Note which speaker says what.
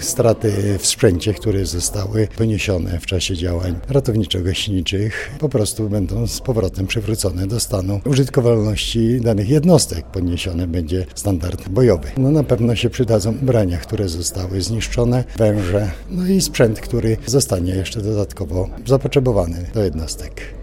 Speaker 1: Straty w sprzęcie, które zostały poniesione w czasie działań ratowniczo-gaśniczych, po prostu będą z powrotem przywrócone do stanu użytkowalności danych jednostek. Podniesiony będzie standard bojowy. No na pewno się przydadzą ubrania, które zostały zniszczone, węże, no i sprzęt, który zostanie jeszcze dodatkowo zapotrzebowany do jednostek.